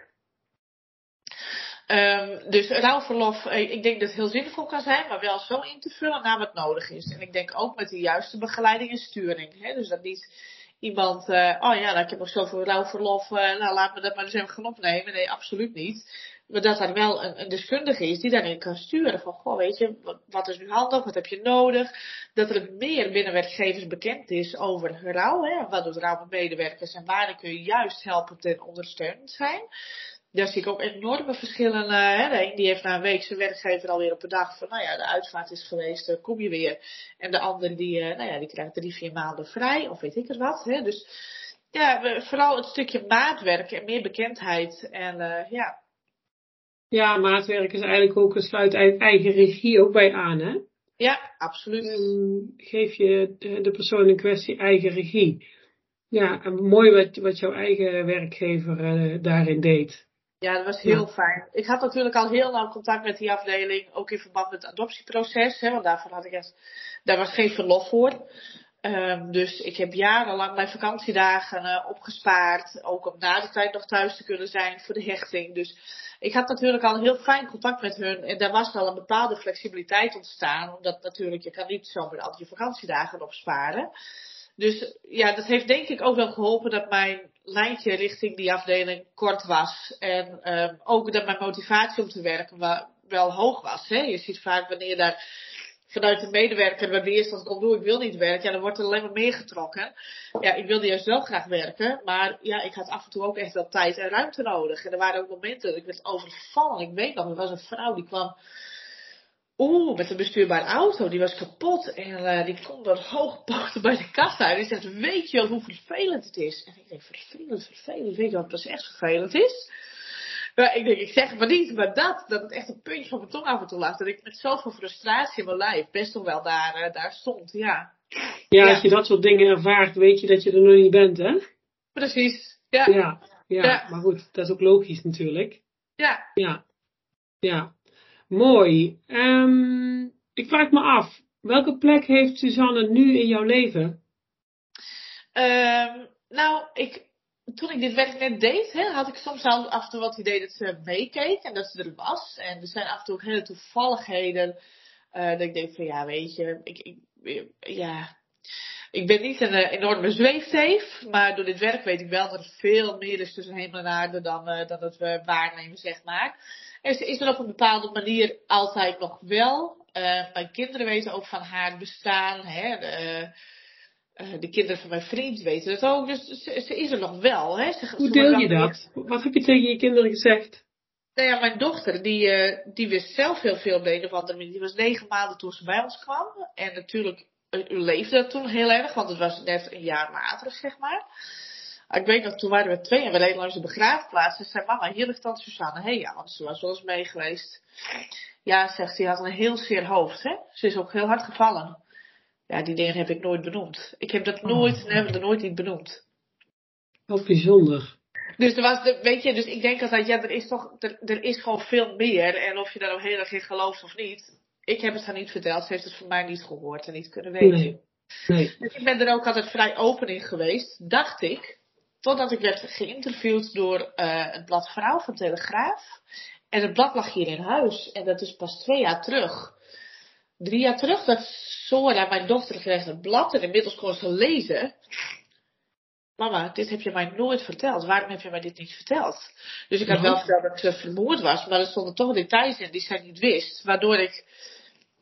Um, dus rouwverlof, eh, ik denk dat het heel zinvol kan zijn, maar wel zo in te vullen naar wat nodig is. En ik denk ook met de juiste begeleiding en sturing. Hè? Dus dat niet iemand, uh, oh ja, nou, ik heb nog zoveel rouwverlof, uh, nou laat me dat maar eens even gaan opnemen. Nee, absoluut niet. Maar dat er wel een, een deskundige is die daarin kan sturen. Van, goh, weet je, wat, is nu handig, wat heb je nodig? Dat er meer binnen werkgevers bekend is over rouw. Hè? Wat doet rouw met medewerkers en waar kun je juist helpend en ondersteunend zijn daar zie ik ook enorme verschillen. Uh, hè. De een die heeft na een week zijn werkgever alweer op een dag van, nou ja, de uitvaart is geweest, uh, kom je weer. En de andere die, uh, nou ja, die krijgt drie, vier maanden vrij, of weet ik het wat. Hè. Dus ja, vooral het stukje maatwerk en meer bekendheid. En ja. Ja, maatwerk is eigenlijk ook een sluit eigen regie ook bij aan, hè? Ja, absoluut. Um, geef je de persoon in kwestie eigen regie. Ja, mooi wat, wat jouw eigen werkgever daarin deed. Ja, dat was heel fijn. Ik had natuurlijk al heel nauw contact met die afdeling, ook in verband met het adoptieproces, hè, want daarvoor had ik echt, daar was geen verlof voor. Um, dus ik heb jarenlang mijn vakantiedagen uh, opgespaard, ook om na de tijd nog thuis te kunnen zijn voor de hechting. Dus ik had natuurlijk al heel fijn contact met hun en daar was al een bepaalde flexibiliteit ontstaan, omdat natuurlijk je kan niet zomaar al je vakantiedagen opsparen. Dus ja, dat heeft denk ik ook wel geholpen dat mijn lijntje richting die afdeling kort was. En um, ook dat mijn motivatie om te werken wel hoog was. Hè? Je ziet vaak wanneer daar vanuit de medewerker bij weerstand komt, doe ik wil niet werken, ja, dan wordt er alleen maar meer getrokken. Ja, ik wilde juist wel graag werken, maar ja, ik had af en toe ook echt wel tijd en ruimte nodig. En er waren ook momenten dat ik werd overvallen. Ik weet nog, er was een vrouw die kwam Oeh, met een bestuurbare auto. Die was kapot. En uh, die kon dan hoog poten bij de kassa. En die zegt, weet je wel hoe vervelend het is? En ik denk, vervelend, vervelend. Weet je wat pas echt vervelend is? Maar ik denk, ik zeg maar niet. Maar dat, dat het echt een puntje van mijn tong af en toe lag. Dat ik met zoveel frustratie in mijn lijf best nog wel daar, uh, daar stond. Ja. ja. als je dat soort dingen ervaart, weet je dat je er nog niet bent, hè? Precies. Ja. Ja, ja. ja. maar goed, dat is ook logisch natuurlijk. Ja. Ja. Ja. Mooi. Um, ik vraag me af, welke plek heeft Suzanne nu in jouw leven? Um, nou, ik, toen ik dit werk net deed, had ik soms af en toe wat idee dat ze meekeek en dat ze er was. En er zijn af en toe ook hele toevalligheden. Uh, dat ik denk van ja, weet je, ik, ik, ja, ik ben niet een uh, enorme zweefteef, maar door dit werk weet ik wel dat er veel meer is tussen hemel en aarde dan, uh, dan dat we waarnemen, zeg maar. En ze is er op een bepaalde manier altijd nog wel. Uh, mijn kinderen weten ook van haar bestaan. Hè? De, uh, de kinderen van mijn vriend weten het ook. Dus ze, ze is er nog wel. Hè? Ze, Hoe deel je dat? Wat heb je tegen je kinderen gezegd? Nou ja, mijn dochter, die, uh, die wist zelf heel veel op de een of andere manier. Die was negen maanden toen ze bij ons kwam. En natuurlijk leefde dat toen heel erg, want het was net een jaar later, zeg maar. Ik weet nog, toen waren we twee en we reden langs de begraafplaats. En zei mama, hier ligt dan Susanne. Hé, hey, ja, want ze was wel eens mee geweest. Ja, zegt ze, had een heel zeer hoofd. Hè? Ze is ook heel hard gevallen. Ja, die dingen heb ik nooit benoemd. Ik heb dat nooit, oh. hebben er nooit niet benoemd. Wat bijzonder. Dus er was, de, weet je, dus ik denk altijd, ja, er is toch, er, er is gewoon veel meer. En of je daar nou heel erg in gelooft of niet, ik heb het haar niet verteld. Ze heeft het van mij niet gehoord en niet kunnen weten. Nee. nee. Dus ik ben er ook altijd vrij open in geweest, dacht ik. Totdat ik werd geïnterviewd door uh, het blad Vrouw van Telegraaf. En het blad lag hier in huis. En dat is pas twee jaar terug. Drie jaar terug dat Sora, mijn dochter, kreeg het blad. En inmiddels kon ze lezen. Mama, dit heb je mij nooit verteld. Waarom heb je mij dit niet verteld? Dus ik had wel verteld dat ze vermoord was. Maar er stonden toch details in die zij niet wist. Waardoor ik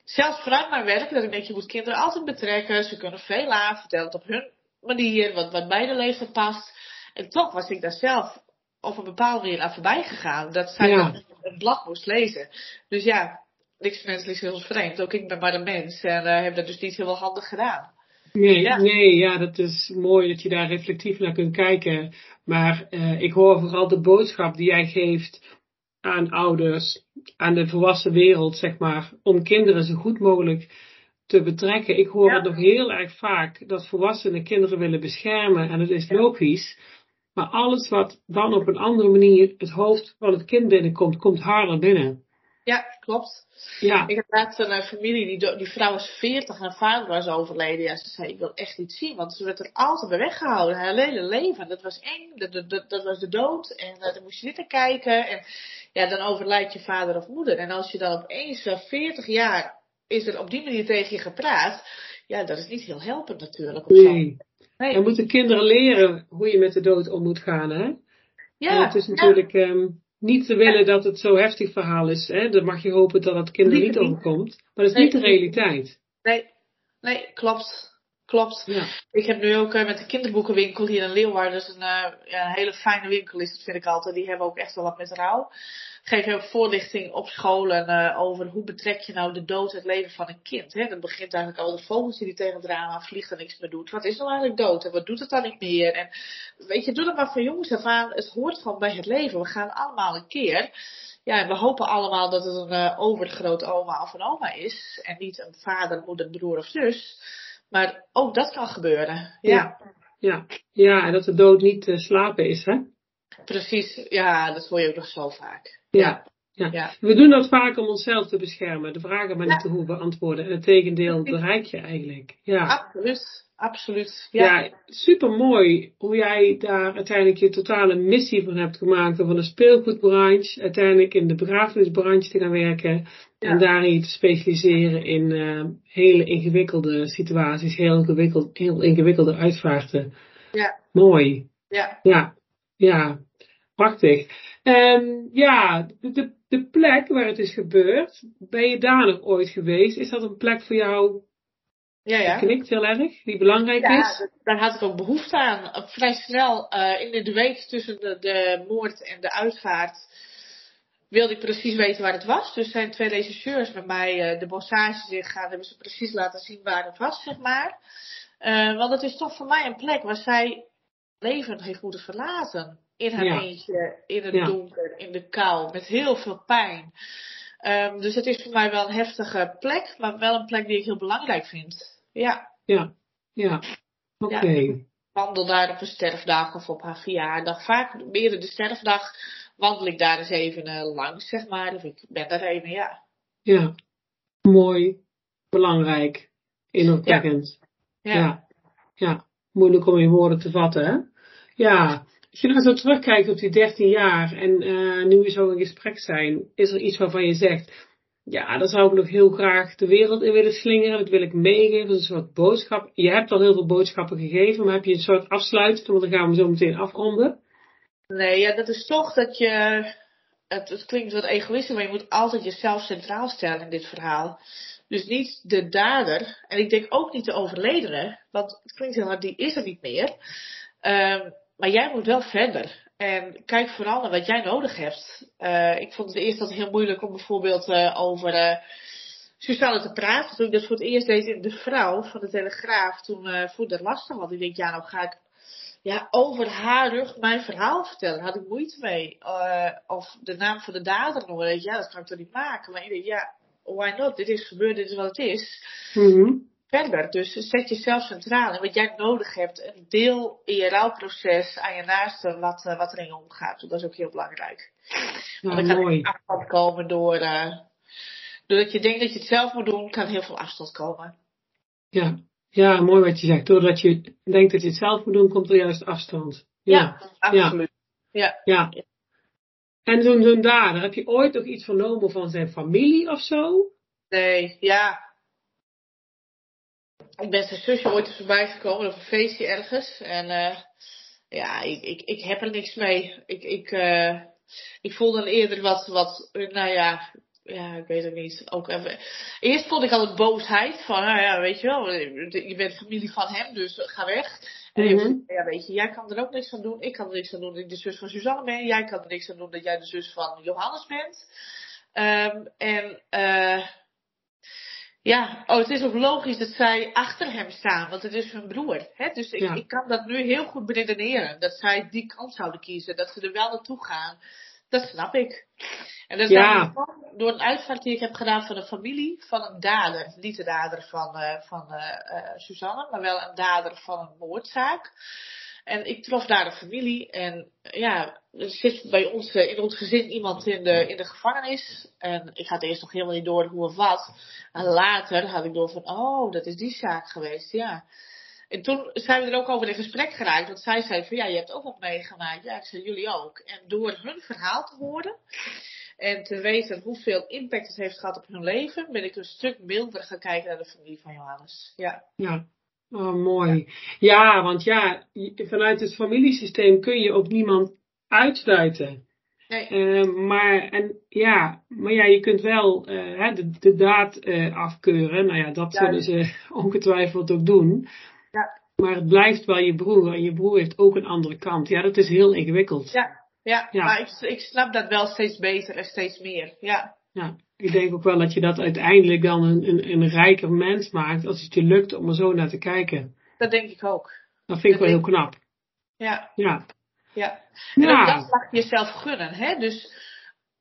zelfs vanuit mijn werk, dat ik denk, je moet kinderen altijd betrekken. Ze kunnen veel aan, vertellen het op hun manier, wat, wat bij de leeftijd past. En toch was ik daar zelf op een bepaalde manier aan voorbij gegaan. Dat zij ja. een blad moest lezen. Dus ja, niks menselijks heel vreemd. Ook ik ben maar een mens en uh, heb dat dus niet heel handig gedaan. Nee, ja. nee, ja, dat is mooi dat je daar reflectief naar kunt kijken. Maar uh, ik hoor vooral de boodschap die jij geeft aan ouders, aan de volwassen wereld, zeg maar, om kinderen zo goed mogelijk te betrekken. Ik hoor ja. het nog heel erg vaak dat volwassenen kinderen willen beschermen en dat is logisch. Maar alles wat dan op een andere manier het hoofd van het kind binnenkomt, komt harder binnen. Ja, klopt. Ja. Ik had laatst een uh, familie, die, die vrouw was 40 en haar vader was overleden. Ja, ze zei, ik wil echt niet zien, want ze werd er altijd bij weggehouden. Haar hele leven. Dat was eng, dat, dat, dat was de dood. En uh, dan moest je naar kijken. En ja, dan overlijdt je vader of moeder. En als je dan opeens, uh, 40 jaar, is er op die manier tegen je gepraat. Ja, dat is niet heel helpend natuurlijk. Nee. Nee. Dan moeten kinderen leren hoe je met de dood om moet gaan, hè? Ja. En het is natuurlijk... Ja. Um, niet te willen dat het zo'n heftig verhaal is. Hè? Dan mag je hopen dat het kinderen niet overkomt. Maar dat is niet de realiteit. Nee, nee, klopt. Klopt. Ja. Ik heb nu ook uh, met de kinderboekenwinkel hier in Leeuwarden. Dat is een, uh, ja, een hele fijne winkel is dat vind ik altijd. Die hebben ook echt wel wat met rouw geef je voorlichting op scholen uh, over hoe betrek je nou de dood het leven van een kind. Hè? Dat begint eigenlijk al de vogeltje die tegen het raam aan vliegt en niks meer doet. Wat is nou eigenlijk dood en wat doet het dan niet meer? En weet je, doe dat maar van jongens af aan. Het hoort gewoon bij het leven. We gaan allemaal een keer. Ja, en we hopen allemaal dat het een uh, overgrote oma of een oma is. En niet een vader, moeder, broer of zus. Maar ook dat kan gebeuren. Ja. Ja, ja. en dat de dood niet uh, slapen is, hè? Precies, ja, dat hoor je ook nog zo vaak. Ja. ja. ja. We doen dat vaak om onszelf te beschermen. De vragen maar niet te hoeven beantwoorden. En het tegendeel bereik je eigenlijk. Ja. Absoluut. Absoluut. Ja. ja, super mooi hoe jij daar uiteindelijk je totale missie van hebt gemaakt. Om van de speelgoedbranche uiteindelijk in de begrafenisbranche te gaan werken. En daarin te specialiseren in uh, hele ingewikkelde situaties, heel, ingewikkeld, heel ingewikkelde uitvaarten. Ja. Mooi. Ja. Ja. Ja. Prachtig. Um, ja, de, de plek waar het is gebeurd, ben je daar nog ooit geweest? Is dat een plek voor jou? Ja, ja. Knikt heel erg, die belangrijk ja, is? daar had ik ook behoefte aan. Vrij snel, uh, in de week tussen de, de moord en de uitvaart, wilde ik precies weten waar het was. Dus zijn twee regisseurs met mij uh, de bossages ingegaan, hebben ze precies laten zien waar het was, zeg maar. Uh, want het is toch voor mij een plek waar zij leven heeft moeten verlaten in haar ja. eentje, in het ja. donker, in de kou, met heel veel pijn. Um, dus het is voor mij wel een heftige plek, maar wel een plek die ik heel belangrijk vind. Ja. Ja, ja. Oké. Okay. Ja. Wandel daar op een sterfdag of op haar verjaardag. Vaak meer de sterfdag wandel ik daar eens even uh, langs, zeg maar. Of ik ben daar even, ja. Ja. Mooi. Belangrijk. Indrukwekkend. Ja. ja. Ja. Moeilijk om in woorden te vatten, hè? Ja. Als je nou zo terugkijkt op die 13 jaar en uh, nu we zo in gesprek zijn, is er iets waarvan je zegt, ja, daar zou ik nog heel graag de wereld in willen slingeren, dat wil ik meegeven, een soort boodschap. Je hebt al heel veel boodschappen gegeven, maar heb je een soort afsluiting, want dan gaan we zo meteen afronden. Nee, ja, dat is toch dat je, het, het klinkt wat egoïstisch, maar je moet altijd jezelf centraal stellen in dit verhaal. Dus niet de dader, en ik denk ook niet de overledene, want het klinkt heel hard, die is er niet meer. Um, maar jij moet wel verder. En kijk vooral naar wat jij nodig hebt. Uh, ik vond het eerst altijd heel moeilijk om bijvoorbeeld uh, over uh, Suzanne te praten. Toen ik dat voor het eerst deed in De Vrouw van de Telegraaf. Toen uh, voelde dat lastig. Want ik denk, ja, nou ga ik ja, over haar rug mijn verhaal vertellen. Had ik moeite mee. of de naam van de dader weet Ja, dat kan ik toch niet maken. Maar ik denk, ja, why not? Dit is gebeurd, dit is wat het is. -hmm verder. Dus zet jezelf centraal en wat jij nodig hebt. Een deel in je rouwproces aan je naaste wat, uh, wat erin omgaat. Dat is ook heel belangrijk. Want dan kan er afstand komen door, uh, doordat je denkt dat je het zelf moet doen, kan heel veel afstand komen. Ja, ja mooi wat je zegt. Doordat je denkt dat je het zelf moet doen, komt er juist afstand. Ja, absoluut. Ja. ja. En zo'n zo'n dader, heb je ooit nog iets vernomen van zijn familie of zo? Nee, ja. Ik ben zijn zusje ooit eens voorbij gekomen op een feestje ergens. En uh, ja, ik, ik, ik heb er niks mee. Ik, ik, uh, ik voelde eerder wat, wat, nou ja, ja, ik weet het niet. Ook even. Eerst vond ik al een boosheid van, nou ja, weet je wel, je bent familie van hem, dus ga weg. En mm ja, weet je, jij kan er ook niks aan doen, ik kan er niks aan doen dat ik de zus van Suzanne ben, jij kan er niks aan doen dat jij de zus van Johannes bent. Um, en uh, ja, oh, het is ook logisch dat zij achter hem staan, want het is hun broer. Hè? Dus ik, ik kan dat nu heel goed beredeneren, dat zij die kant zouden kiezen, dat ze er wel naartoe gaan. Dat snap ik. En dat is ja. door een uitvaart die ik heb gedaan van een familie van een dader. Niet de dader van, uh, van uh, uh, Suzanne, maar wel een dader van een moordzaak. En ik trof daar de familie. En ja, er zit bij ons in ons gezin iemand in de, in de gevangenis. En ik had eerst nog helemaal niet door hoe of wat. En later had ik door van, oh, dat is die zaak geweest, ja. En toen zijn we er ook over in gesprek geraakt. Want zij zei van ja, je hebt ook wat meegemaakt. Ja, ik zei jullie ook. En door hun verhaal te horen en te weten hoeveel impact het heeft gehad op hun leven, ben ik een stuk milder gaan kijken naar de familie van Johannes. Ja. Ja. Oh, mooi. Ja, want ja, vanuit het familiesysteem kun je ook niemand uitsluiten. Nee. Uh, maar, en, ja, maar ja, je kunt wel uh, de, de daad uh, afkeuren. Nou ja, dat zullen ze ongetwijfeld ook doen. Ja. Maar het blijft wel je broer. En je broer heeft ook een andere kant. Ja, dat is heel ingewikkeld. Ja, ja, ja. maar ik, ik snap dat wel steeds beter en steeds meer. Ja. Ja, ik denk ook wel dat je dat uiteindelijk dan een, een, een rijker mens maakt als het je lukt om er zo naar te kijken. Dat denk ik ook. Dat vind ik wel heel knap. Ja. Ja. Ja. En ja. dat mag je jezelf gunnen, hè? Dus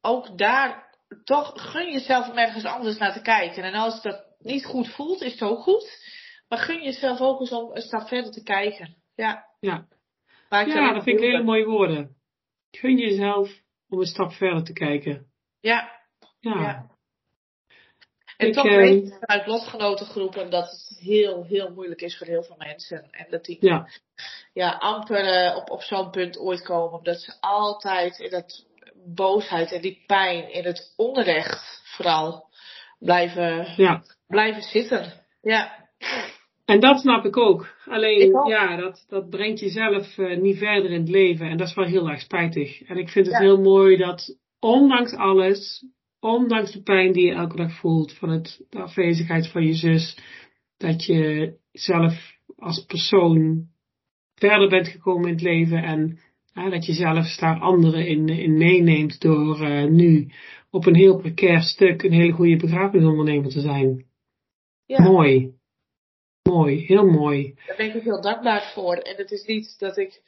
ook daar toch gun jezelf om ergens anders naar te kijken. En als dat niet goed voelt, is het ook goed. Maar gun jezelf ook eens om een stap verder te kijken. Ja. Ja, ja dat vind ik hele mooie woorden. Gun jezelf om een stap verder te kijken. Ja. Ja. En ik, toch uh, weet ik vanuit lotgenotengroepen dat het heel, heel moeilijk is voor heel veel mensen. En dat die ja. Ja, amper uh, op, op zo'n punt ooit komen. Omdat ze altijd in dat boosheid en die pijn, in het onrecht vooral, blijven, ja. blijven zitten. Ja. En dat snap ik ook. Alleen, ja, dat, dat brengt jezelf uh, niet verder in het leven. En dat is wel heel erg spijtig. En ik vind het heel mooi dat, ondanks alles, ondanks de pijn die je elke dag voelt van het, de afwezigheid van je zus, dat je zelf als persoon verder bent gekomen in het leven en dat je zelfs daar anderen in, in meeneemt door uh, nu op een heel precair stuk een hele goede begrafenisondernemer te zijn. Ja. Mooi. Mooi, heel mooi. Daar ben ik heel dankbaar voor. En het is niet dat ik.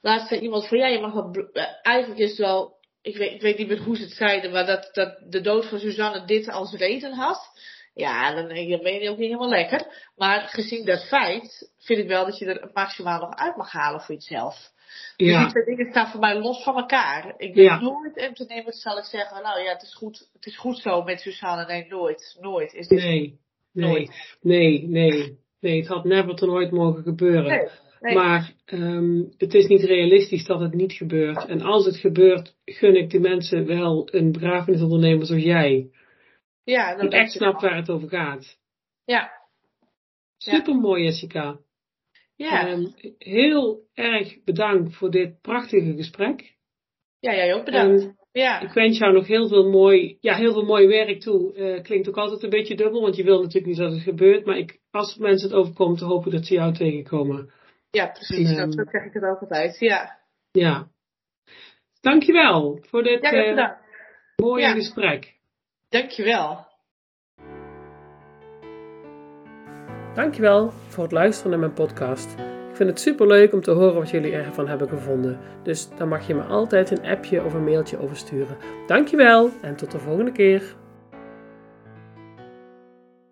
Laatst zei iemand van ja, je mag wel. Eigenlijk is het wel. Ik weet, ik weet niet meer hoe ze het zeiden, maar dat, dat de dood van Suzanne dit als reden had. Ja, dan, ben je ook niet helemaal lekker. Maar gezien dat feit, vind ik wel dat je er maximaal nog uit mag halen voor jezelf. Dus die dingen staan voor mij los van elkaar. Ik ja. nooit en te nemen, zal ik zeggen, nou ja, het is goed, het is goed zo met Suzanne. Nee, nooit. Nooit. Is dit nee, nee, nooit. nee, nee. Nee, het had never ten ooit mogen gebeuren. Maar um, het is niet realistisch dat het niet gebeurt. En als het gebeurt, gun ik de mensen wel een begrafenisondernemer zoals jij. Ja, dan die echt snapt waar het over gaat. Ja. Super mooi, Jessica. Ja. Um, heel erg bedankt voor dit prachtige gesprek. Ja, jij ook bedankt. Ja. Ik wens jou nog heel veel mooi, ja, heel veel mooi werk toe. Uh, klinkt ook altijd een beetje dubbel, want je wil natuurlijk niet dat het gebeurt. Maar ik, als mensen het overkomt, hoop ik dat ze jou tegenkomen. Ja, precies. En, um, zo zeg ik het ook altijd. Ja. Ja. Dankjewel voor dit ja, uh, mooie ja. gesprek. Dankjewel. Dankjewel voor het luisteren naar mijn podcast. Ik vind het super leuk om te horen wat jullie ervan hebben gevonden. Dus dan mag je me altijd een appje of een mailtje over sturen. Dankjewel en tot de volgende keer.